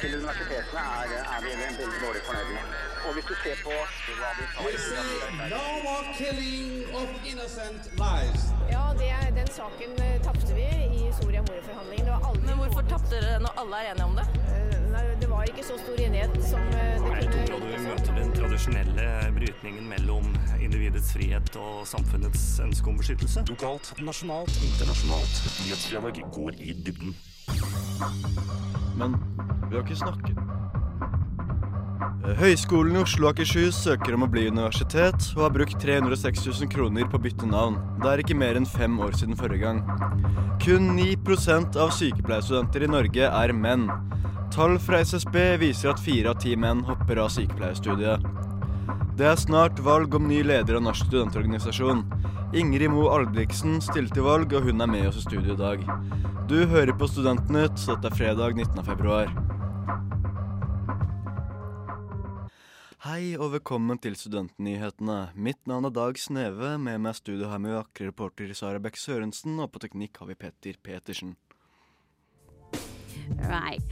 til universitetene er, er vi veldig dårlig fornøyd med. Og hvis du ser på hva de tar no more killing of innocent lives. Ja, det, den saken eh, tapte vi i Soria Moria-forhandlingene. Det var aldri Men hvorfor tapte dere når alle er enige om det? Eh, Nei, det var ikke så stor enighet som det det Jeg tror du møter den tradisjonelle brytningen mellom individets frihet og samfunnets ønske om beskyttelse. Lokalt, nasjonalt, internasjonalt. Nyhetsdialog går i dybden. Men vi har ikke snakket. Eh, Høgskolen i Oslo og Akershus søker om å bli universitet, og har brukt 306 000 kroner på å bytte navn. Det er ikke mer enn fem år siden forrige gang. Kun 9% av sykepleierstudenter i Norge er menn. Tall fra SSB viser at fire av ti menn hopper av sykepleierstudiet. Det er snart valg om ny leder av Norsk studentorganisasjon. Ingrid Moe Albrigtsen stilte til valg, og hun er med oss i studio i dag. Du hører på Studentnytt, dette er fredag 19. februar. Hei og velkommen til Studentnyhetene. Mitt navn er Dag Sneve. Med meg i studio har vi vakre reporter Sara Bekk Sørensen, og på teknikk har vi Petter Petersen. Right.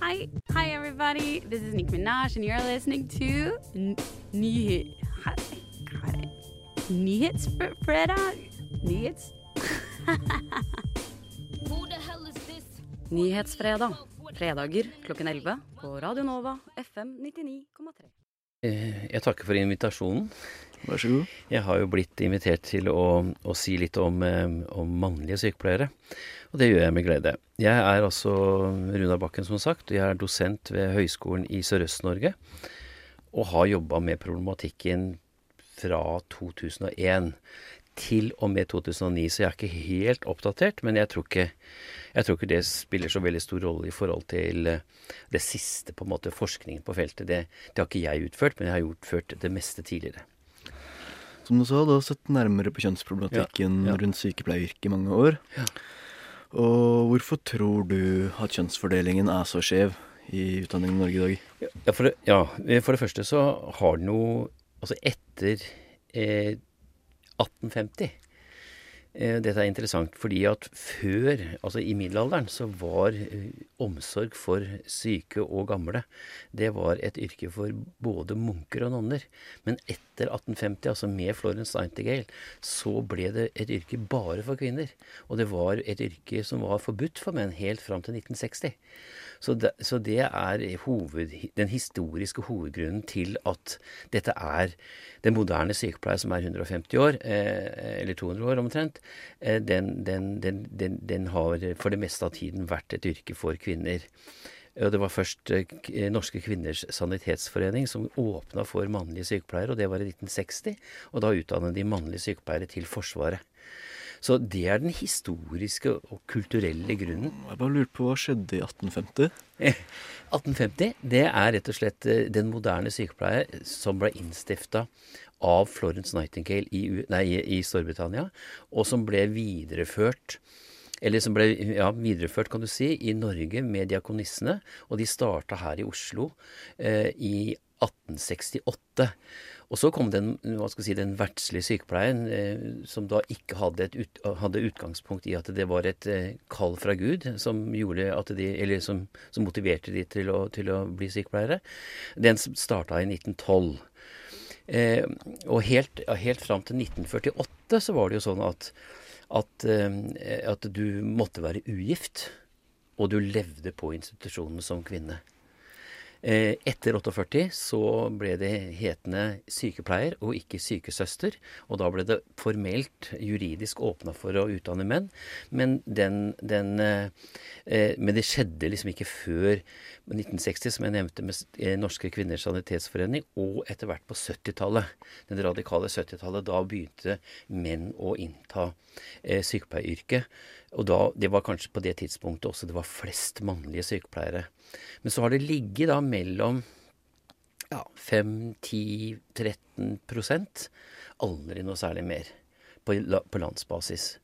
Hi, hi everybody. This is Nick Minaj, and you're listening to Nyhet. Nyhetsfredag. Nyhets. Nyhetsfredag. Fredager klokken 11 på Radio Nova FM 99,3. Eh, Jeg takker for invitasjonen. Vær så god. Jeg har jo blitt invitert til å, å si litt om, eh, om mannlige sykepleiere, og det gjør jeg med glede. Jeg er altså Runar Bakken, som sagt, og jeg er dosent ved Høgskolen i Sørøst-Norge, og har jobba med problematikken fra 2001 til og med 2009, så jeg er ikke helt oppdatert, men jeg tror ikke, jeg tror ikke det spiller så veldig stor rolle i forhold til eh, det siste på en måte forskningen på feltet. Det, det har ikke jeg utført, men jeg har utført det meste tidligere. Som du sa, du har sett nærmere på kjønnsproblematikken Ja, ja. rundt sykepleieryrket i mange år. Ja. Og hvorfor tror du at kjønnsfordelingen er så skjev i utdanningen i Norge i dag? Ja, for det, ja, for det første så har den jo Altså etter eh, 1850 eh, Dette er interessant fordi at før, altså i middelalderen, så var eh, omsorg for syke og gamle Det var et yrke for både munker og nonner. Men etter 1850, altså med Florence Nightingale, så ble det et yrke bare for kvinner. Og det var et yrke som var forbudt for menn helt fram til 1960. Så det, så det er hoved, den historiske hovedgrunnen til at dette er den moderne sykepleier som er 150 år, eh, eller 200 år omtrent, eh, den, den, den, den har for det meste av tiden vært et yrke for kvinner. Det var først eh, Norske kvinners sanitetsforening som åpna for mannlige sykepleiere, og det var i 1960. Og da utdannet de mannlige sykepleiere til Forsvaret. Så det er den historiske og kulturelle grunnen. Jeg bare lurte på hva skjedde i 1850? 1850, det er rett og slett eh, den moderne sykepleie som ble innstifta av Florence Nightingale i, nei, i Storbritannia, og som ble videreført eller som ble ja, videreført, kan du si, i Norge med diakonissene. Og de starta her i Oslo eh, i 1868. Og så kom den, hva skal si, den verdslige sykepleien, eh, som da ikke hadde, ut, hadde utgangspunkt i at det var et eh, kall fra Gud som de, som, som motiverte de til å, til å bli sykepleiere. Den starta i 1912. Eh, og helt, helt fram til 1948 så var det jo sånn at, at, eh, at du måtte være ugift, og du levde på institusjonen som kvinne. Eh, Etter 48 så ble det hetende sykepleier og ikke sykesøster. Og da ble det formelt juridisk åpna for å utdanne menn. Men, den, den, eh, eh, men det skjedde liksom ikke før 1960, som jeg nevnte, med Norske kvinners sanitetsforening, og etter hvert på 70-tallet. Den radikale 70-tallet. Da begynte menn å innta sykepleieryrket. Og da, det var kanskje på det tidspunktet også det var flest mannlige sykepleiere. Men så har det ligget da mellom ja, 5-10-13 prosent. Aldri noe særlig mer på, på landsbasis.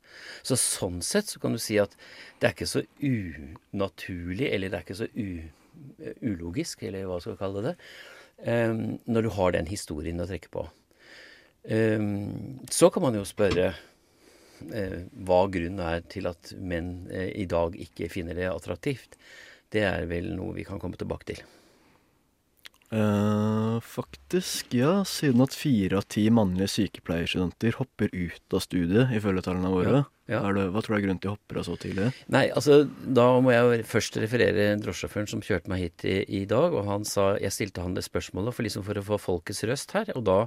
Så sånn sett så kan du si at det er ikke så unaturlig, eller det er ikke så u, ulogisk, eller hva skal vi kalle det, um, når du har den historien å trekke på. Um, så kan man jo spørre uh, hva grunnen er til at menn uh, i dag ikke finner det attraktivt. Det er vel noe vi kan komme tilbake til. Uh, faktisk, ja. Siden at fire av ti mannlige sykepleierstudenter hopper ut av studiet, ifølge tallene våre. Ja, ja. Det, hva tror du er grunnen til å hoppe av så tidlig? Nei, altså da må jeg først referere drosjesjåføren som kjørte meg hit i, i dag. Og han sa Jeg stilte han det spørsmålet for, liksom for å få folkets røst her. Og da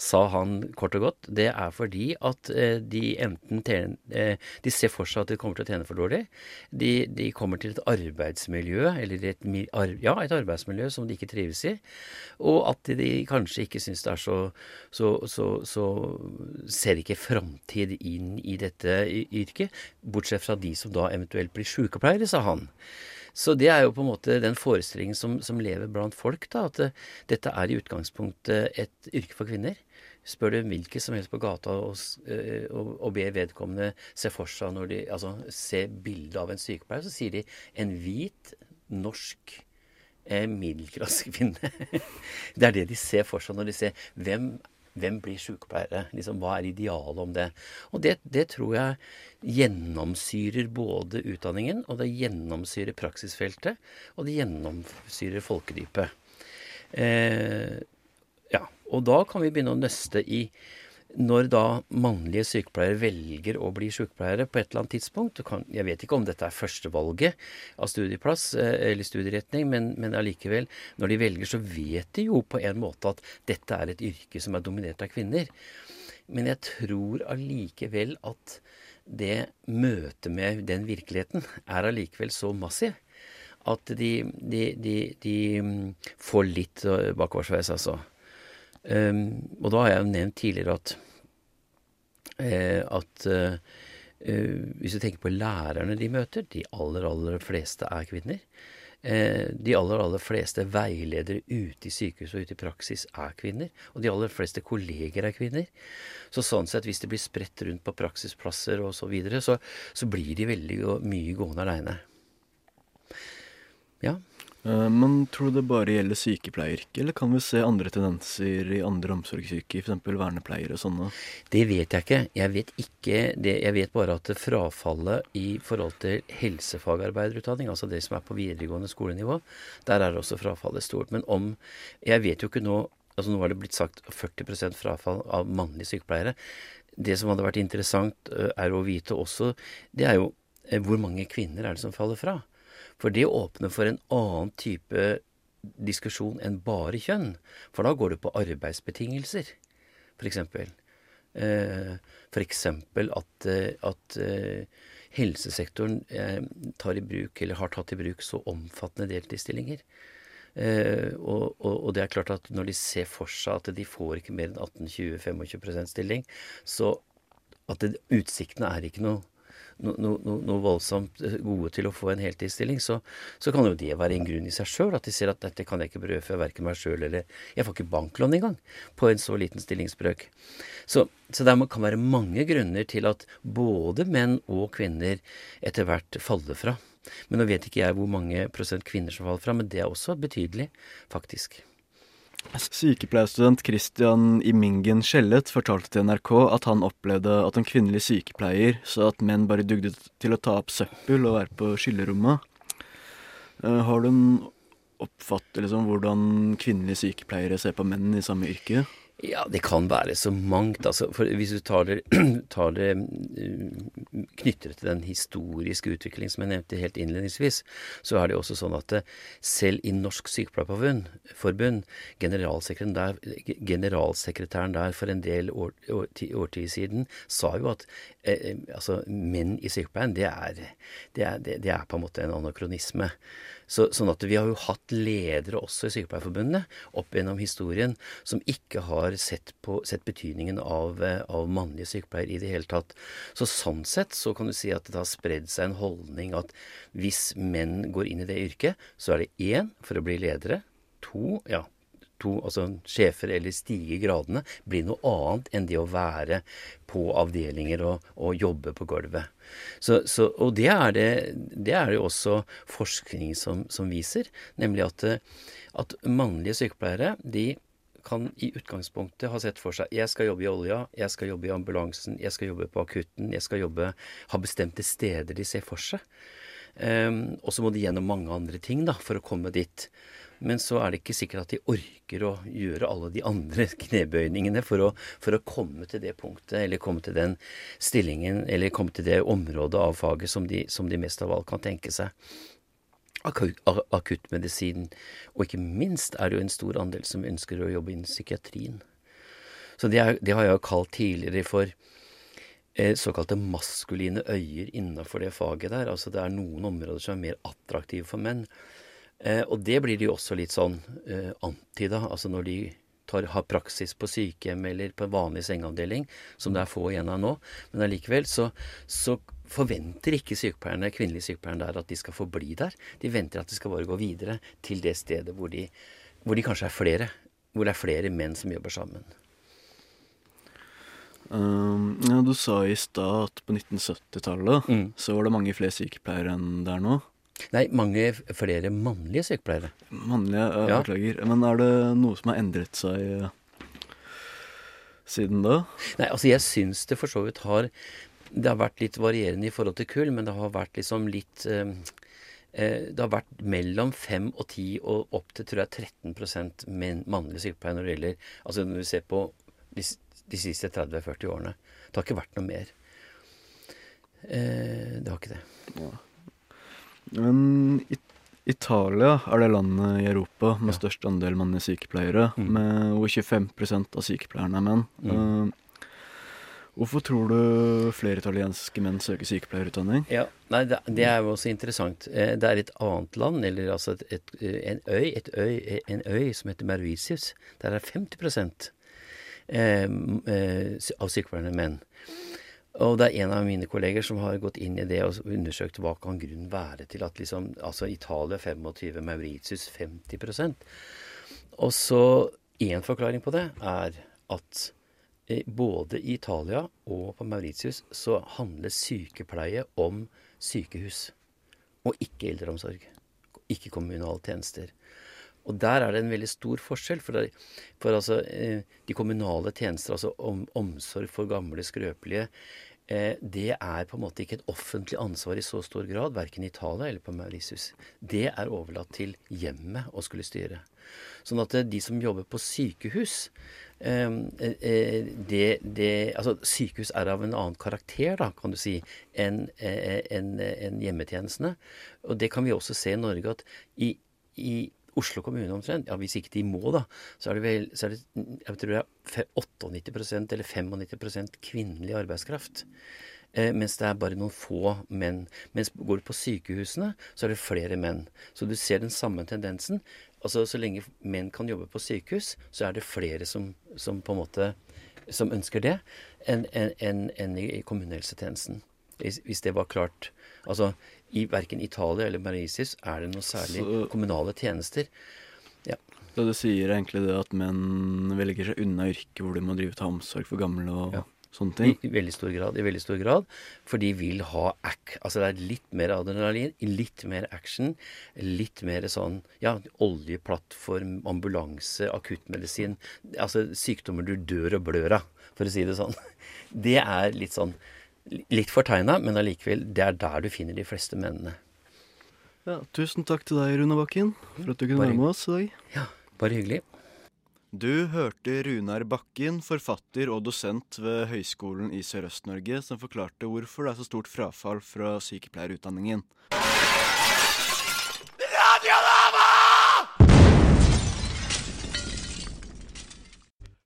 sa han kort og godt det er fordi at eh, de enten tjener, eh, De ser for seg at de kommer til å tjene for dårlig. De, de kommer til et arbeidsmiljø, eller et, ja, et arbeidsmiljø som de ikke trives i. Og at de kanskje ikke syns det er så Så, så, så ser ikke framtid inn i dette yrket. Bortsett fra de som da eventuelt blir sykepleiere, sa han. Så det er jo på en måte den forestillingen som, som lever blant folk, da. At det, dette er i utgangspunktet et yrke for kvinner. Spør du hvilken som helst på gata og, eh, og, og ber vedkommende se for seg når de Altså se bildet av en sykepleier, så sier de en hvit, norsk eh, middelklassekvinne. det er det de ser for seg når de ser hvem, hvem blir sykepleiere. Liksom, hva er idealet om det? Og det, det tror jeg gjennomsyrer både utdanningen, og det gjennomsyrer praksisfeltet, og det gjennomsyrer folkedypet. Eh, ja, og da kan vi begynne å nøste i når da mannlige sykepleiere velger å bli sykepleiere på et eller annet tidspunkt kan, Jeg vet ikke om dette er førstevalget av studieplass eh, eller studieretning, men, allikevel, når de velger, så vet de jo på en måte at dette er et yrke som er dominert av kvinner. Men jeg tror allikevel at det møtet med den virkeligheten er allikevel så massiv at de, de, de, de mm, får litt eh, bakoversveis, altså. Um, og da har jeg jo nevnt tidligere at, eh, at eh, eh, hvis du tenker på lærerne de møter, de aller, aller fleste er kvinner. De aller, aller fleste veiledere ute i sykehus og ute i praksis er kvinner. Og de aller fleste kolleger er kvinner. Så sånn sett, hvis det blir spredt rundt på praksisplasser og så videre, så, så blir de veldig mye gående aleine. Ja. Eh, Men tror du det bare gjelder sykepleieryrket, eller kan vi se andre tendenser i andre omsorgsyrker, f.eks. vernepleiere og sånne? Det vet jeg ikke. Jeg vet ikke det. Jeg vet bare at frafallet i forhold til helsefagarbeiderutdanning, altså det som er på videregående skolenivå, der er også frafallet stort. Men om Jeg vet jo ikke nå altså Nå har det blitt sagt 40% frafall av mannlige sykepleiere. Det som hadde vært interessant er å vite også, det er jo eh, hvor mange kvinner er det som faller fra? For det åpner for en annen type diskusjon enn bare kjønn. For da går det på arbeidsbetingelser, f.eks. Eh, F.eks. at, eh, at eh, helsesektoren tar i bruk, eller har tatt i bruk, så omfattende deltidsstillinger. Og, og, og det er klart at når de ser for seg at de får ikke mer enn 18-20-25% stilling, så at det, utsiktene er ikke noe noe, noe, noe voldsomt eh, gode til å få en heltidsstilling, så, så kan jo det være en grunn i seg sjøl. At de ser at dette kan jeg ikke brødfø verken meg sjøl eller Jeg får ikke banklån engang på en så liten stillingsbrøk. Så, så det kan være mange grunner til at både menn og kvinner etter hvert faller fra. Men nå vet ikke jeg hvor mange prosent kvinner som faller fra, men det er også betydelig, faktisk. Sykepleierstudent Christian Imingen Skjellet fortalte til NRK at han opplevde at en kvinnelig sykepleier sa at menn bare dugde til å ta opp søppel og være på skyllerommet. Eh, Har du en oppfattelse om hvordan kvinnelige sykepleiere ser på menn i samme yrke? Ja, det kan være så mangt. Altså, for hvis du tar det, tar det uh, knytter det til den historiske utviklingen som jeg nevnte helt innledningsvis, så er det jo også sånn at uh, selv i Norsk Sykepleierforbund, generalsekretæren der, generalsekretæren der for en del år, år, ti- årtier siden sa jo at eh, altså, menn i sykepleien, det er, det, er, det er på en måte en anakronisme. Så, sånn at vi har jo hatt ledere også i Sykepleierforbundet opp gjennom historien som ikke har sett, på, sett betydningen av, eh, av mannlige sykepleiere i det hele tatt. Så sånn sett så kan du si at det har spredd seg en holdning at hvis menn går inn i det yrket, så er det én for å bli ledere, to ja, to, altså sjefer eller stige gradene, blir noe annet enn det å være på avdelinger og, og jobbe på gulvet. Så, så, og det er det, det er det også forskning som, som viser, nemlig at, at mannlige sykepleiere de kan i utgangspunktet ha sett for seg jeg skal jobbe i olja, jeg skal jobbe i ambulansen, jeg skal jobbe på akutten, jeg skal jobbe, ha bestemte steder de ser for seg. Um, og så må de gjennom mange andre ting da, for å komme dit. Men så er det ikke sikkert at de orker å gjøre alle de andre knebøyningene for å, for å komme til det punktet, eller komme til den stillingen, eller komme til det området av faget som de, som de mest av alt kan tenke seg. Akut- Akuttmedisin, og ikke minst er det jo en stor andel som ønsker å jobbe innen psykiatrien. Så det, er, det har jeg jo kalt tidligere for eh, såkalte maskuline øyer innenfor det faget der. Altså det er noen områder som er mer attraktive for menn. Eh, og det blir de jo også litt sånn eh, anti, da. Altså når de tar, har praksis på sykehjem eller på en vanlig sengeavdeling, som det er få igjen av nå. Men allikevel så, så forventer ikke sykepleierne, kvinnelige sykepleierne der at de skal forbli der. De venter at de skal bare gå videre til det stedet hvor de, hvor de kanskje er flere. Hvor det er flere menn som jobber sammen. Um, ja, du sa i stad at på 1970-tallet Mm. så var det mange flere sykepleiere enn det er nå. Nei, mange flere mannlige sykepleiere. Mannlige, uh, Ja. beklager. Men er det noe som har endret seg eh, siden da? Nei, altså jeg syns det for så vidt har Det har vært litt varierende i forhold til kull, men det har vært liksom litt eh, eh, Det har vært mellom 5 og 10 og opp til tror jeg 13 menn, mannlige sykepleiere når det gjelder Altså når vi ser på de, de siste 30-40 årene. Det har ikke vært noe mer. Eh, det har ikke det. Men It Italia er det landet i Europa med Ja. størst andel mannlige sykepleiere, Mm. med hvor 25 av sykepleierne er menn. Mm. Uh, hvorfor tror du flere italienske menn søker sykepleierutdanning? Ja, nei, det, er jo også interessant. Eh, Det er et annet land, eller altså et, et, eh, en, øy, et øy, en øy som heter Mervisius. Der er 50 eh, eh, av sykepleierne menn. Og det er en av mine kolleger som har gått inn i det og undersøkt hva kan grunnen være til at liksom Altså Italia 25, Mauritius 50% Og så én forklaring på det er at eh, både i Italia og på Mauritius så handler sykepleie om sykehus. Og ikke eldreomsorg. Ikke kommunale tjenester. Og der er det en veldig stor forskjell. For, det, for altså, eh, de kommunale tjenester, altså om, omsorg for gamle, skrøpelige, eh, det er på en måte ikke et offentlig ansvar i så stor grad, verken i Italia eller på Mauritius. Det er overlatt til hjemmet å skulle styre. Sånn at eh, de som jobber på sykehus eh, eh, det, det, altså Sykehus er av en annen karakter, da, kan du si, enn en, enn hjemmetjenestene. Og det kan vi også se i Norge, at i, i Oslo kommune omtrent, ja hvis ikke de må, da, så er det vel er det, jeg tror det er 98% eller 95 kvinnelig arbeidskraft. Eh, mens det er bare noen få menn. Mens går du på sykehusene, så er det flere menn. Så du ser den samme tendensen. Altså Så lenge menn kan jobbe på sykehus, så er det flere som, som på en måte som ønsker det, enn en, en, en i kommunehelsetjenesten. Hvis, hvis det var klart. Altså i verken Italia eller Mauritius er det noe særlig Så- kommunale tjenester. Det du sier, er egentlig det at menn velger seg unna yrket hvor de må drive ta omsorg for gamle og Ja. sånne I, ting. I veldig stor grad. I veldig stor grad. For de vil ha ack. Altså det er litt mer adrenalin, litt mer action. Litt mer sånn ja, oljeplattform, ambulanse, akuttmedisin. Altså sykdommer du dør og blør av, for å si det sånn. Det er litt sånn Litt fortegna, men allikevel, det er der du finner de fleste mennene. Ja, tusen takk til deg, Rune Bakken, for at du kunne Bare være med oss i dag. Ja, bare hyggelig. Du hørte Runar Bakken, forfatter og dosent ved Høgskolen i Sørøst-Norge, som forklarte hvorfor det er så stort frafall fra sykepleierutdanningen.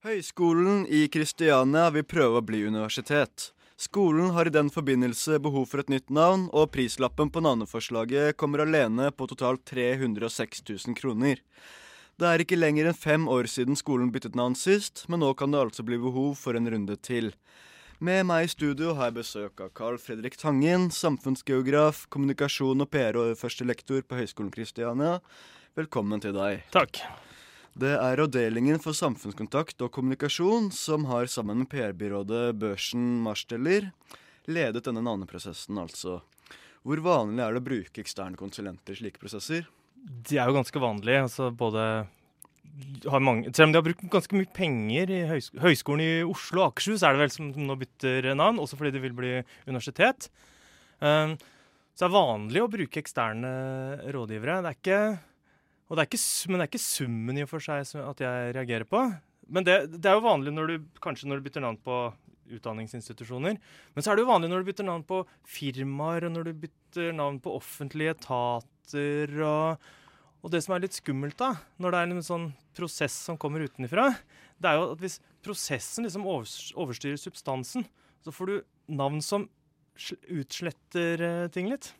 Høgskolen i Kristiania vil prøve å bli universitet. Skolen har i den forbindelse behov for et nytt navn, og prislappen på navneforslaget kommer alene på totalt 306 000 kroner. Det er ikke lenger enn fem år siden skolen byttet navn sist, men nå kan det altså bli behov for en runde til. Med meg i studio har jeg besøk av Carl Fredrik Tangen, samfunnsgeograf, kommunikasjon og PR og førstelektor på Høgskolen Kristiania. Velkommen til deg. Takk. Det er avdelingen for samfunnskontakt og kommunikasjon som har sammen med PR-byrådet Børsen Marsteller ledet denne navneprosessen, altså. Hvor vanlig er det å bruke eksterne konsulenter i slike prosesser? De er jo ganske vanlige. Altså både mange, Selv om de har brukt ganske mye penger i høys Høgskolen i Oslo og Akershus, er det vel som nå bytter navn, også fordi det vil bli universitet. Um, så er vanlig å bruke eksterne rådgivere. Det er ikke, og det er ikke, men det er ikke summen i og for seg at jeg reagerer på. Men det, det er jo vanlig når du, kanskje når du bytter navn på utdanningsinstitusjoner. Men så er det jo vanlig når du bytter navn på firmaer, og når du bytter navn på offentlige etater. Og, og det som er litt skummelt, da, når det er en sånn prosess som kommer utenfra, det er jo at hvis prosessen liksom overstyrer substansen, så får du navn som utsletter eh, ting litt.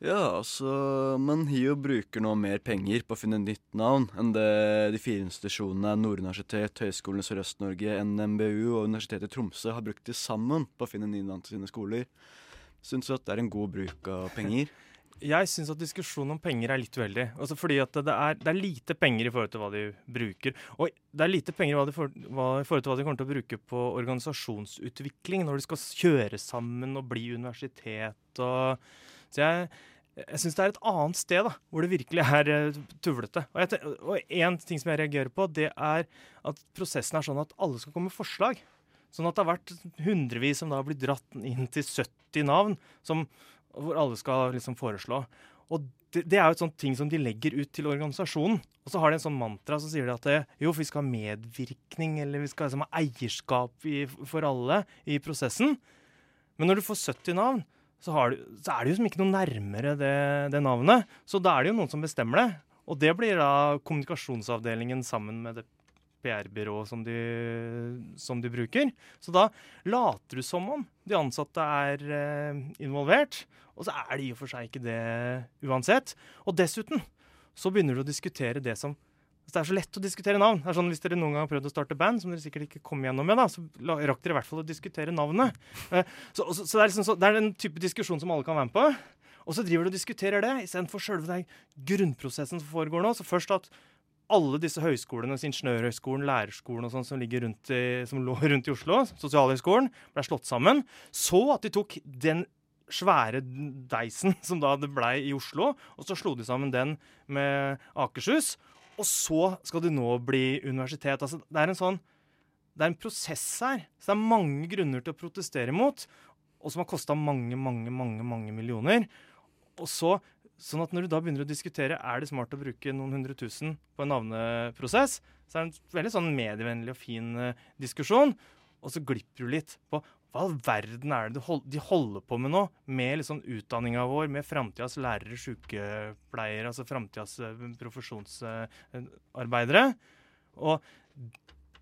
Ja, altså Men HiO bruker nå mer penger på å finne nytt navn enn det de fire institusjonene Nord universitet, Høgskolen i Sørøst-Norge, NMBU og Universitetet i Tromsø har brukt til sammen på å finne nye navn til sine skoler. Syns du at det er en god bruk av penger? Jeg syns at diskusjonen om penger er litt uheldig. Altså fordi at det er, det er lite penger i forhold til hva de bruker. Og det er lite penger i forhold til hva de kommer til å bruke på organisasjonsutvikling når de skal kjøre sammen og bli universitet og Så jeg, jeg syns det er et annet sted da, hvor det virkelig er tuvlete tullete. Og, én ting som jeg reagerer på, det er at prosessen er sånn at alle skal komme med forslag. Sånn at det har vært hundrevis som da har blitt dratt inn til 70 navn, som, hvor alle skal liksom foreslå. Og det, det er jo et sånt ting som de legger ut til organisasjonen. Og så har de en sånn mantra så sier de at det, jo, vi skal ha medvirkning, eller vi skal liksom ha eierskap i, for alle i prosessen. Men når du får 70 navn, så, du, så er det jo som ikke noe nærmere det, det navnet. Så da er det jo noen som bestemmer det. Og det blir da kommunikasjonsavdelingen sammen med det PR-byrået som, som de bruker. Så da later du som om de ansatte er eh, involvert, og så er de i og for seg ikke det uansett. Og dessuten så begynner du å diskutere det som så Det er så lett å diskutere navn. Det er sånn, hvis dere noen gang har prøvd å starte band, som dere sikkert ikke kom gjennom med, da, så rakk dere i hvert fall å diskutere navnet. Eh, Så, så, så, det, liksom så det er en type diskusjon som alle kan være med på. Og så driver du og diskuterer det, istedenfor selve den grunnprosessen som foregår nå. Så først at alle disse høyskolene, så Ingeniørhøgskolen, Lærerskolen og sånn som, som lå rundt i Oslo, Sosialhøgskolen, ble slått sammen. Så at de tok den svære deisen som da det blei i Oslo, og så slo de sammen den med Akershus. Og så skal det nå bli universitet. Altså, det er en sånn det er en prosess her. Så det er mange grunner til å protestere mot, og som har kosta mange, mange, mange, mange millioner. Og så, sånn at når du da begynner å diskutere er det smart å bruke noen hundre tusen på en navneprosess, så er det en veldig sånn medievennlig og fin uh, diskusjon. Og så glipper du litt på hva all verden er det de holder på med nå, med liksom utdanninga vår, med framtidas lærere, sykepleiere, altså framtidas profesjonsarbeidere. Og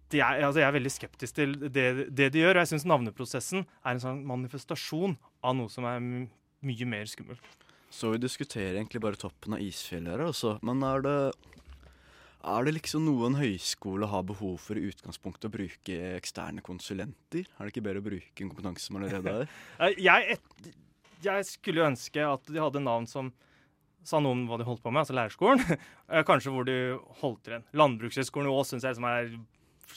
det er, altså jeg er veldig skeptisk til det, det de gjør. Og jeg syns navneprosessen er en sånn manifestasjon av noe som er mye mer skummelt. Så vi diskuterer egentlig bare toppen av isfjellet her, altså. Men er det er det liksom noe en høyskole har behov for i utgangspunktet å bruke eksterne konsulenter? Er det ikke bedre å bruke en kompetanse som allerede er? Jeg, jeg skulle ønske at de hadde navn som sa noe om hva de holdt på med, altså lærerskolen. Eh, Kanskje hvor de holdt til en. Landbrukshøgskolen i Ås syns jeg liksom er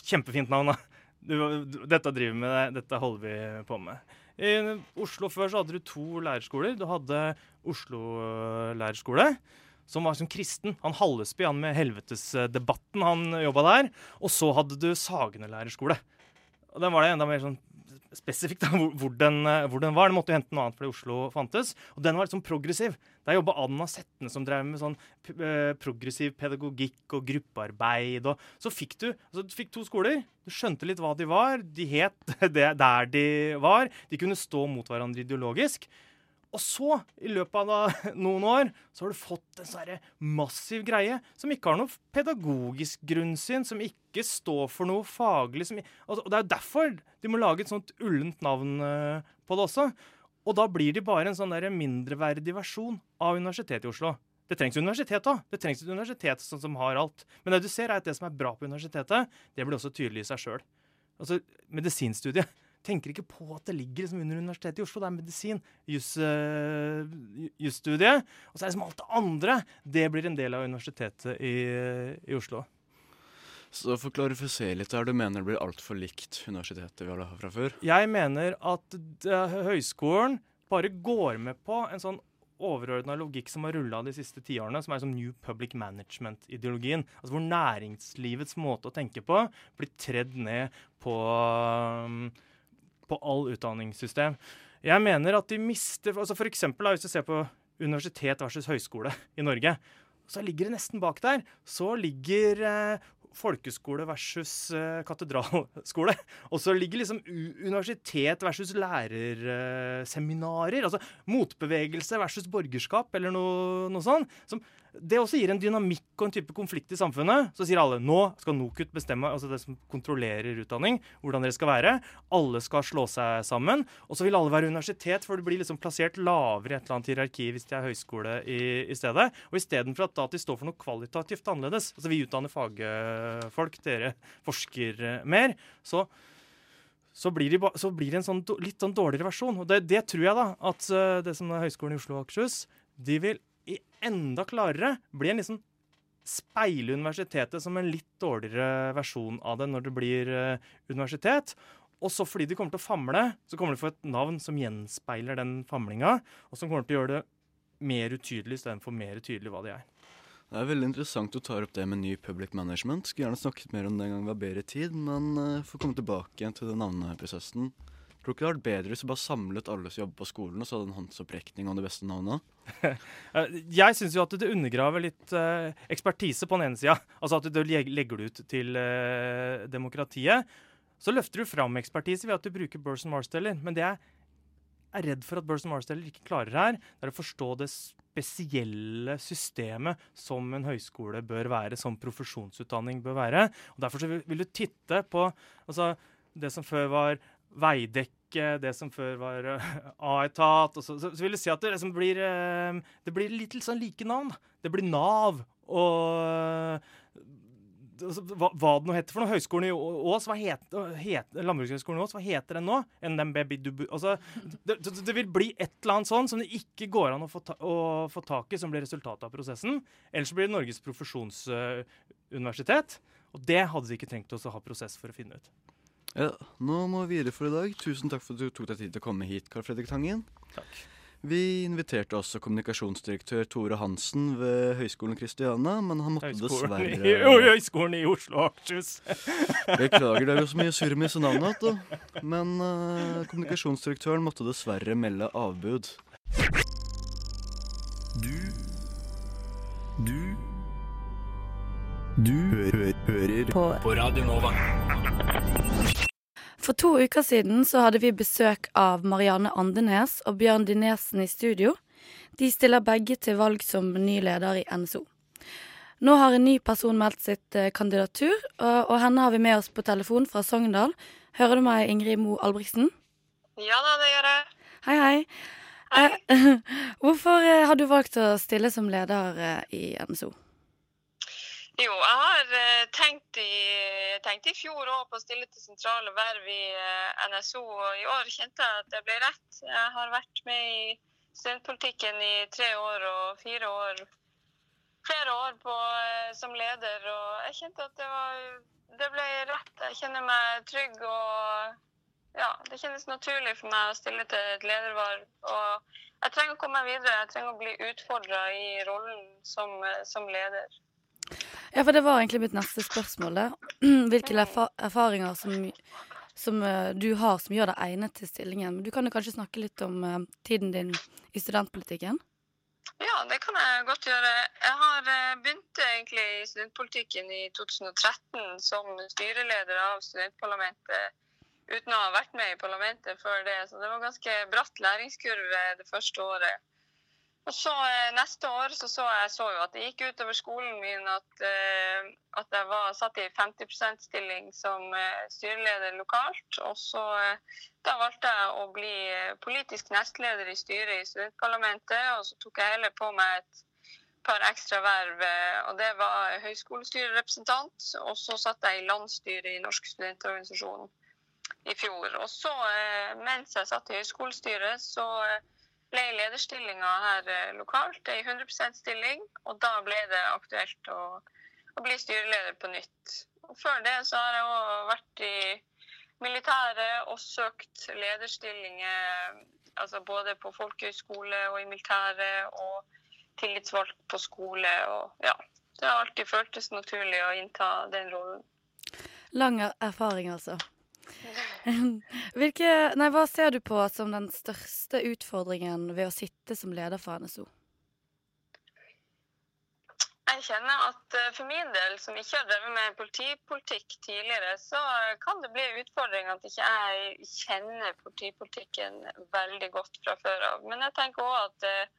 kjempefint navn. da. Dette driver vi med, dette holder vi på med. I Oslo før så hadde du to lærerskoler. Du hadde Oslo eh, lærerskole, som var som kristen. Han Hallesby, han med helvetesdebatten, han jobba der. Og så hadde du Sagene lærerskole. Og den var det enda mer sånn spesifikt da, hvor, den, eh, hvor den var. Den måtte jo hente noe annet fordi Oslo fantes. Og den var liksom progressiv. Der jobba Anna Setne, som drev med sånn eh, progressiv pedagogikk og gruppearbeid. Og så fikk du, altså, du fikk to skoler. Du skjønte litt hva de var. De het det der de var. De kunne stå mot hverandre ideologisk. Og så, i løpet av noen år, så har du fått en sånn massiv greie som ikke har noe pedagogisk grunnsyn, som ikke står for noe faglig. Som, altså, og det er jo derfor de må lage et sånt ullent navn uh, på det også. Og da blir de bare en sånn der mindreverdig versjon av Universitetet i Oslo. Det trengs universitet òg. Det trengs et universitet som, som har alt. Men det du ser, er at det som er bra på universitetet, det blir også tydelig i seg sjøl. Altså, medisinstudiet tenker ikke på at det ligger liksom under Universitetet i Oslo. Det er medisin, eh, jusstudiet. Og så er det liksom alt det andre. Det blir en del av universitetet i, i Oslo. Så for å klarifisere litt her, du mener det blir altfor likt universitetet vi har fra før? Jeg mener at høyskolen bare går med på en sånn overordna logikk som har rulla de siste tiårene, som er som New Public Management-ideologien. Altså Hvor næringslivets måte å tenke på blir tredd ned på, um, på all utdanningssystem. Jeg mener at de mister altså For eksempel, hvis du ser på universitet versus høyskole i Norge, så ligger det nesten bak der. Så ligger eh, folkeskole versus eh, katedralskole. Og så ligger liksom universitet versus lærerseminarer. altså motbevegelse versus borgerskap, eller noe, noe sånt. Som, det også gir en dynamikk og en type konflikt i samfunnet. Så sier alle nå skal NOKUT bestemme, altså det som kontrollerer utdanning, hvordan dere skal være. Alle skal slå seg sammen. Og så vil alle være universitet, for det blir liksom plassert lavere i et eller annet hierarki hvis de er høyskole i, i stedet. Og istedenfor at, at de står for noe kvalitativt annerledes, altså vi utdanner fagfolk, dere forsker mer, så så blir, de, så blir, det en sånn, litt sånn dårligere versjon. Og det, det tror jeg da, at uh, det som er Høgskolen i Oslo og Akershus, de vil enda klarere blir en liksom speile universitetet som en litt dårligere versjon av det når det blir uh, universitet. Og så fordi de kommer til å famle, så kommer de til å få et navn som gjenspeiler den famlinga, og som kommer til å gjøre det mer utydelig istedenfor mer tydelig hva de er. Det er veldig interessant du tar opp det med ny public management. Skulle gjerne snakket mer om det en gang vi har bedre tid, men uh, får komme tilbake igjen til den navneprosessen. Tror du ikke det hadde vært bedre hvis du bare samlet alle som jobber på skolen, og så hadde en håndsopprekning om de beste navnene? Jeg syns jo at det undergraver litt uh, ekspertise på den ene sida. Altså at du legger det ut til uh, demokratiet. Så løfter du fram ekspertise ved at du bruker Burson Marsteller. Men det jeg er redd for at Burson Marsteller ikke klarer her, det er å forstå det spesielle systemet som en høyskole bør være, som profesjonsutdanning bør være. Og Derfor vil du titte på altså, det som før var Veidekke, det som før var uh, A-etat så, så, vil jeg si at det liksom blir, uh, det blir litt, sånn like navn. Det blir Nav og altså, hva, hva det nå heter for noe. Høgskolen i Ås, hva heter, het, Landbrukshøgskolen i Ås, hva heter den nå? NMBB, altså, det, det, vil bli et eller annet sånn som det ikke går an å få, ta, å få tak i, som blir resultatet av prosessen. Ellers blir det Norges profesjonsuniversitet. og det hadde de ikke trengt oss å ha prosess for å finne ut. Ja, Nå må vi videre for i dag. Tusen takk for at du tok deg tid til å komme hit, Karl Fredrik Tangen. Takk. Vi inviterte også kommunikasjonsdirektør Tore Hansen ved Høgskolen Kristiania, men han måtte Høyskolen dessverre i, jo, Høgskolen i Oslo og Akershus. Beklager, det er jo så mye surr med disse navnene. Da. Men uh, kommunikasjonsdirektøren måtte dessverre melde avbud. Du Du Du hø hører På- på Radio Nova. For to uker siden så hadde vi besøk av Marianne Andenes og Bjørn Dinesen i studio. De stiller begge til valg som ny leder i NSO. Nå har en ny person meldt sitt eh, kandidatur, og, henne har vi med oss på telefon fra Sogndal. Hører du meg, Ingrid Mo Albrigtsen? Ja da, det gjør jeg. Hei, hei. Eh, hvorfor eh, har du valgt å stille som leder i NSO? Jo, jeg har eh, tenkt i, tenkt i fjor òg på å stille til sentrale verv i eh, NSO, og i år kjente jeg at det ble rett. Jeg har vært med i studentpolitikken i tre år og fire år flere år på, eh, som leder, og jeg kjente at det, var, det ble rett. Jeg kjenner meg trygg og ja, det kjennes naturlig for meg å stille til et ledervarv. Og jeg trenger å komme meg videre. Jeg trenger å bli utfordra i rollen som, som leder. Ja, for det var egentlig mitt neste spørsmål. det. Hvilke erfa erfaringer som, som eh, du har som gjør deg egnet til stillingen. Du kan jo kanskje snakke litt om eh, tiden din i studentpolitikken? Ja, det kan jeg godt gjøre. Jeg har eh, begynt egentlig i studentpolitikken i 2013 som styreleder av studentparlamentet uten å ha vært med i parlamentet før det. Så det var ganske bratt læringskurve det første året. Og så eh, Neste år så, så jeg så jo at det gikk utover skolen min at, eh, at jeg var satt i 50 %-stilling som eh, styreleder lokalt. Og så Da valgte jeg å bli politisk nestleder i styret i studentparlamentet. Og så tok jeg heller på meg et par ekstra verv. og Det var høyskolestyrerepresentant, og så satt jeg i landsstyret i Norsk studentorganisasjon i fjor. Og så, mens jeg satt i høyskolestyret, så ble lederstillinga her eh, lokalt ei 100% stilling, og da ble det aktuelt å, å bli styreleder på nytt. Og før det så har jeg òg vært i militæret og søkt lederstillinger altså både på folkehøyskole og i militæret, og tillitsvalgt på skole. Og ja, det har alltid føltes naturlig å innta den rollen. Lang er- erfaring, altså. Hvilke, nei, hva ser du på som den største utfordringen ved å sitte som leder for NSO? Jeg kjenner at eh, for min del, som ikke har drevet med politipolitikk tidligere, så kan det bli en utfordring at ikke jeg kjenner politipolitikken veldig godt fra før av. Men jeg tenker òg at eh,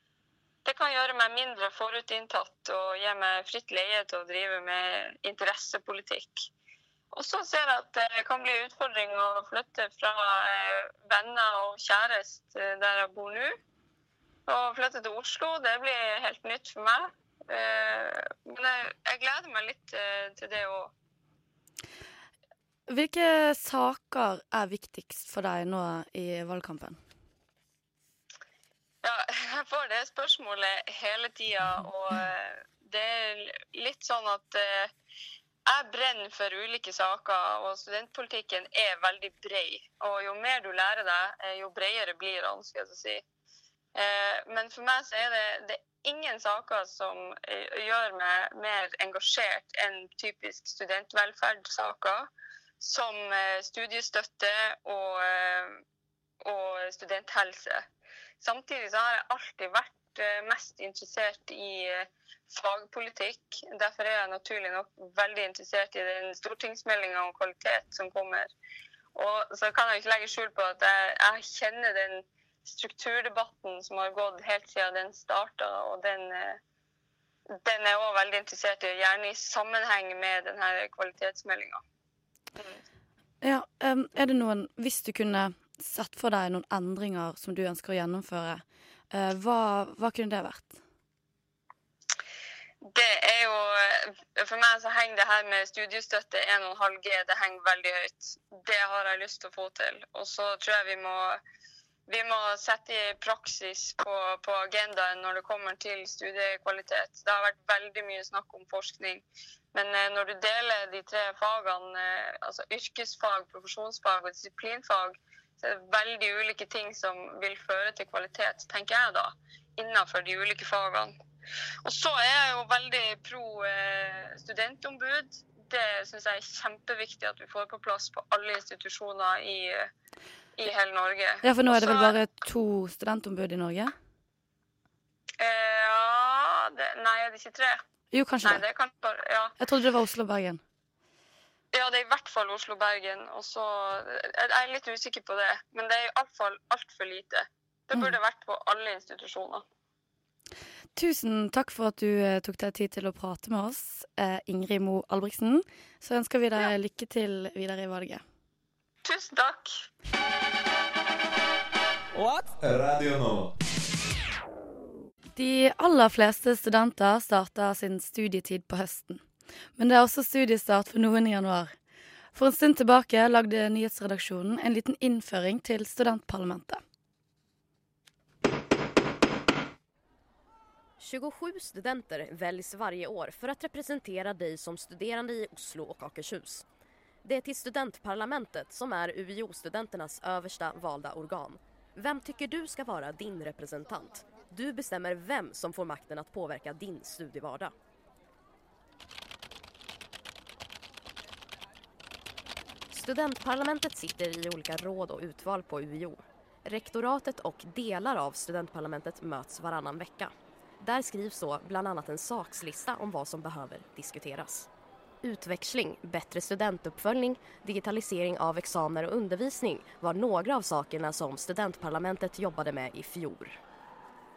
det kan gjøre meg mindre forutinntatt og gi meg fritt leie til å drive med interessepolitikk. Og så ser jeg at det kan bli utfordring å flytte fra eh, venner og kjæreste der jeg bor nå. Og flytte til Oslo, det blir helt nytt for meg. Eh, men jeg, jeg gleder meg litt eh, til det òg. Hvilke saker er viktigst for deg nå i valgkampen? Ja, jeg får det spørsmålet hele tida, og eh, det er litt sånn at eh, jeg brenner for ulike saker, og studentpolitikken er veldig bred. Og jo mer du lærer deg, eh, jo bredere blir den, skal jeg si. Eh, Men for meg så er det, det er ingen saker som eh, gjør meg mer engasjert enn typisk studentvelferdssaker, som studiestøtte og, og studenthelse. Samtidig så har jeg alltid vært eh, mest interessert i eh, fagpolitikk. Derfor er jeg naturlig nok veldig interessert i den stortingsmeldinga om kvalitet som kommer. Og så kan jeg ikke legge skjul på at jeg, jeg kjenner den strukturdebatten som har gått helt siden den starta, og den, eh, den er òg veldig interessert i, gjerne i sammenheng med denne kvalitetsmeldinga. Ja, er det noen Hvis du kunne sett for deg noen endringer som du ønsker å gjennomføre, hva, hva kunne det vært? Det er jo For meg så henger det her med studiestøtte 1,5G det henger veldig høyt. Det har jeg lyst til å få til. Og så tror jeg vi må, vi må sette i praksis på, på agendaen når det kommer til studiekvalitet. Det har vært veldig mye snakk om forskning. Men eh, når du deler de tre fagene, eh, altså yrkesfag, profesjonsfag og disiplinfag, veldig ulike ting som vil føre til kvalitet, tenker jeg da, innenfor de ulike fagene. Og så er jeg jo veldig pro eh, studentombud. Det syns jeg er kjempeviktig at vi får på plass på alle institusjoner i, i hele Norge. Ja, for nå er det vel bare to studentombud i Norge? Eh, ja det, Nei, er det ikke tre? Jo, kanskje nei, det. det. kan ja. Jeg trodde det var Oslo og Bergen. Ja, det er i hvert fall Oslo-Bergen. Og så Jeg er litt usikker på det, men det er iallfall altfor lite. Det burde Mm. vært på alle institusjoner. Tusen takk for at du eh, tok deg tid til å prate med oss, eh, Ingrid Mo Albrigtsen. Så ønsker vi deg lykke til videre i valget. Tusen takk. Radio nå. De aller fleste studenter starter sin studietid på høsten. Men det er også studiestart for noen i januar. For en stund tilbake lagde nyhetsredaksjonen en liten innføring til studentparlamentet. 27 studenter väljs varje år för att representera dig som studerande i Oslo och Akershus. Det är till studentparlamentet som är UiO-studenternas översta valda organ. Vem tycker du ska vara din representant? Du bestämmer vem som får makten att påverka din studievardag. Studentparlamentet sitter i olika råd och utval på UiO. Rektoratet och delar av studentparlamentet möts varannan vecka. Där skrivs så bland annat en sakslista om vad som behöver diskuteras. Utväxling, bättre studentuppföljning, digitalisering av examiner och undervisning var några av sakerna som studentparlamentet jobbade med i fjol.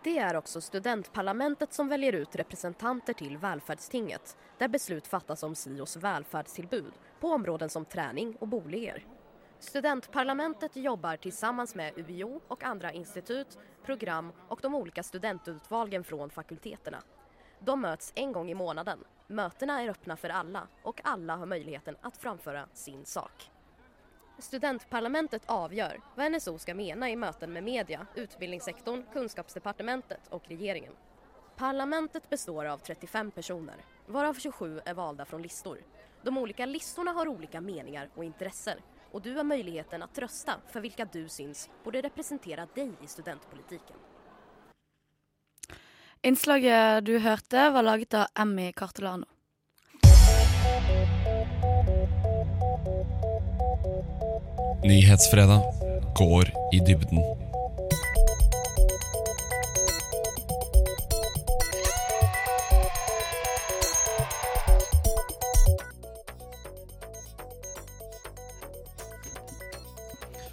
Det är också studentparlamentet som väljer ut representanter till välfärdstinget där beslut fattas om SIOs välfärdstillbud på områden som träning och boliger. Studentparlamentet jobbar tillsammans med UiO och andra institut, program och de olika studentutvalgen från fakulteterna. De möts en gång i månaden. Mötena är öppna för alla och alla har möjligheten att framföra sin sak. Studentparlamentet avgör vad NSO ska mena i möten med media, utbildningssektorn, kunskapsdepartementet och regeringen. Parlamentet består av 35 personer, varav 27 är valda från listor. De olika listorna har olika meningar och intressen och du har möjligheten att rösta för vilka du syns borde representera dig i studentpolitiken. Innslaget du hørte, var laget av Emmy Cartolano. Nyhetsfredag går i dybden.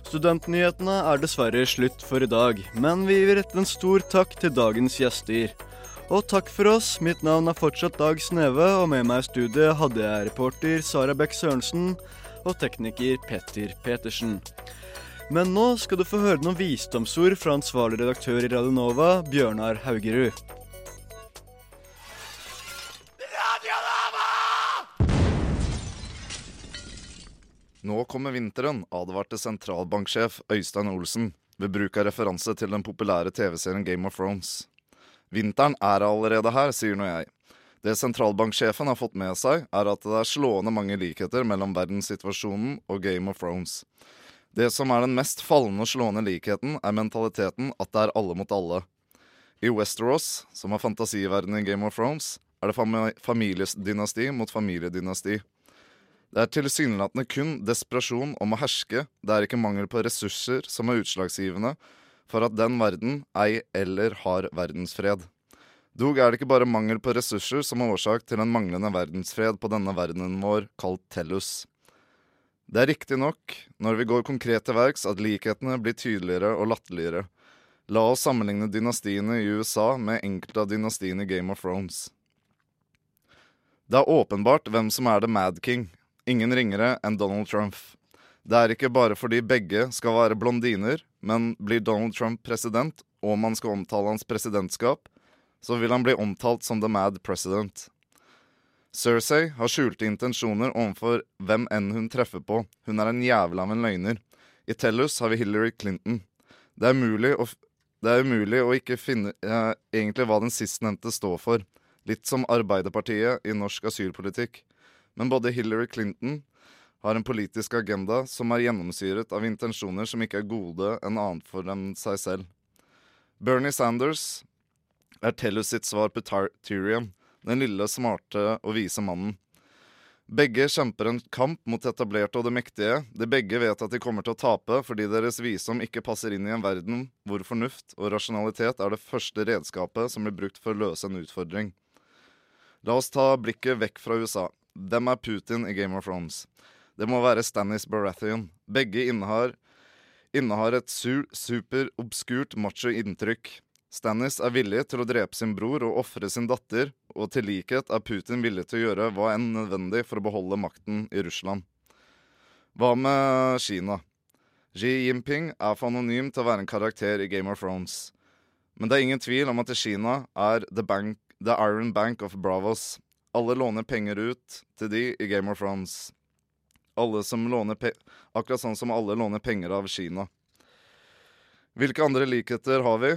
Studentnyhetene er dessverre slutt for i dag, men vi vil rette en stor takk til dagens gjester. Og takk for oss. Mitt navn er fortsatt Dag Sneve, og med meg i studiet hadde jeg reporter Sara Beck Sørensen og tekniker Petter Petersen. Men nå skal du få høre noen visdomsord fra ansvarlig redaktør i Radio Nova, Bjørnar Haugerud. Nå kommer vinteren, advarte sentralbanksjef Øystein Olsen ved bruk av referanse til den populære TV-serien Game of Thrones. Vinteren er allerede her, sier nå jeg. Det sentralbanksjefen har fått med seg, er at det er slående mange likheter mellom verdenssituasjonen og Game of Thrones. Det som er den mest fallende og slående likheten, er mentaliteten at det er alle mot alle. I Westeros, som er fantasiverdenen i Game of Thrones, er det fam familiedynasti mot familiedynasti. Det er tilsynelatende kun desperasjon om å herske, det er ikke mangel på ressurser som er utslagsgivende for at den verden ei eller har verdensfred. Dog er det ikke bare mangel på ressurser som er årsak til en manglende verdensfred på denne verdenen vår, kalt Tellus. Det er riktig nok, når vi går konkret til verks, at likhetene blir tydeligere og latterligere. La oss sammenligne dynastiene i USA med enkelte av dynastiene i Game of Thrones. Det er åpenbart hvem som er The Mad King, ingen ringere enn Donald Trump. Det er ikke bare fordi begge skal være blondiner, men blir Donald Trump president, og man skal omtale hans presidentskap, så vil han bli omtalt som The Mad President. Cersei har skjulte intensjoner overfor hvem enn hun treffer på. Hun er en jævel av en løgner. I Tellus har vi Hillary Clinton. Det er umulig å, er umulig å ikke finne eh, egentlig hva den sistnevnte står for. Litt som Arbeiderpartiet i norsk asylpolitikk. Men både Hillary Clinton har en politisk agenda som er gjennomsyret av intensjoner som ikke er gode enn annet for enn seg selv. Bernie Sanders er Tellus sitt svar på Tyrion, den lille, smarte og vise mannen. Begge kjemper en kamp mot etablerte og det mektige. De begge vet at de kommer til å tape fordi deres visdom ikke passer inn i en verden hvor fornuft og rasjonalitet er det første redskapet som blir brukt for å løse en utfordring. La oss ta blikket vekk fra USA. Hvem er Putin i Game of Thrones? Det må være Stannis Baratheon. Begge innehar, innehar et su superobskurt macho inntrykk. Stannis er villig til å drepe sin bror og ofre sin datter, og til likhet er Putin villig til å gjøre hva enn nødvendig for å beholde makten i Russland. Hva med Kina? Xi Jinping er for anonym til å være en karakter i Game of Thrones. Men det er ingen tvil om at Kina er the, bank, the Iron Bank of Bravos. Alle låner penger ut til de i Game of Thrones. Akkurat sånn som alle låner penger av Kina. Hvilke andre likheter har vi?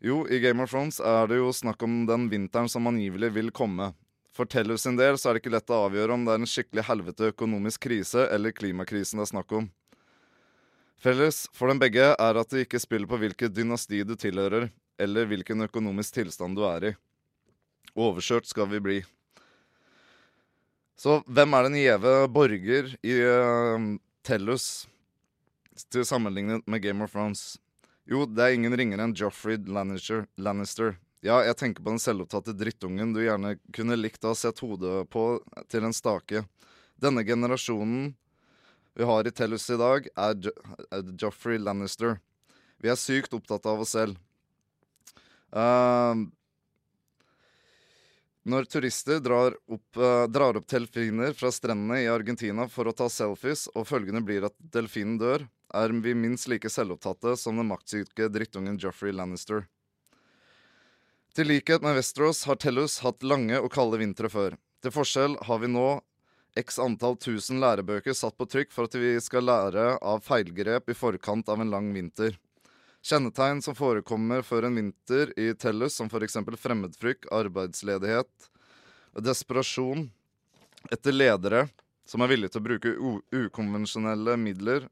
Jo, i Game of Thrones er det jo snakk om den vinteren som angivelig vil komme. For Teller sin del så er det ikke lett å avgjøre om det er en skikkelig helvete økonomisk krise eller klimakrisen det er snakk om. Felles for dem begge er at de ikke spiller på hvilket dynasti du tilhører, eller hvilken økonomisk tilstand du er i. Overkjørt skal vi bli. Så hvem er den gjeve borger i uh, Tellus til sammenlignet med Game of Thrones? Jo, det er ingen ringere enn Joffrey Lannister. Lannister. Ja, jeg tenker på den selvopptatte drittungen du gjerne kunne likt å ha sett hodet på til en stake. Denne generasjonen vi har i Tellus i dag, er, jo Joffrey Lannister. Vi er sykt opptatt av oss selv. Uh, når turister drar opp, uh, drar opp delfiner fra strendene i Argentina for å ta selfies, og følgende blir at delfinen dør, er vi minst like selvopptatte som den maktsyke drittungen Joffrey Lannister. Til likhet med Westeros har Tellus hatt lange og kalde vintre før. Til forskjell har vi nå x antall tusen lærebøker satt på trykk for at vi skal lære av feilgrep i forkant av en lang vinter. Kjennetegn som forekommer før en vinter i Tellus, som f.eks. fremmedfrykt, arbeidsledighet og desperasjon etter ledere som er villige til å bruke ukonvensjonelle midler,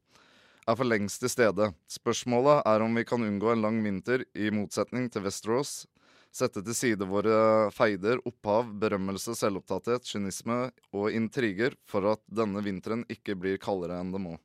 er for lengst til stede. Spørsmålet er om vi kan unngå en lang vinter, i motsetning til Westeros. Sette til side våre feider, opphav, berømmelse, selvopptatthet, kynisme og intriger for at denne vinteren ikke blir kaldere enn det må.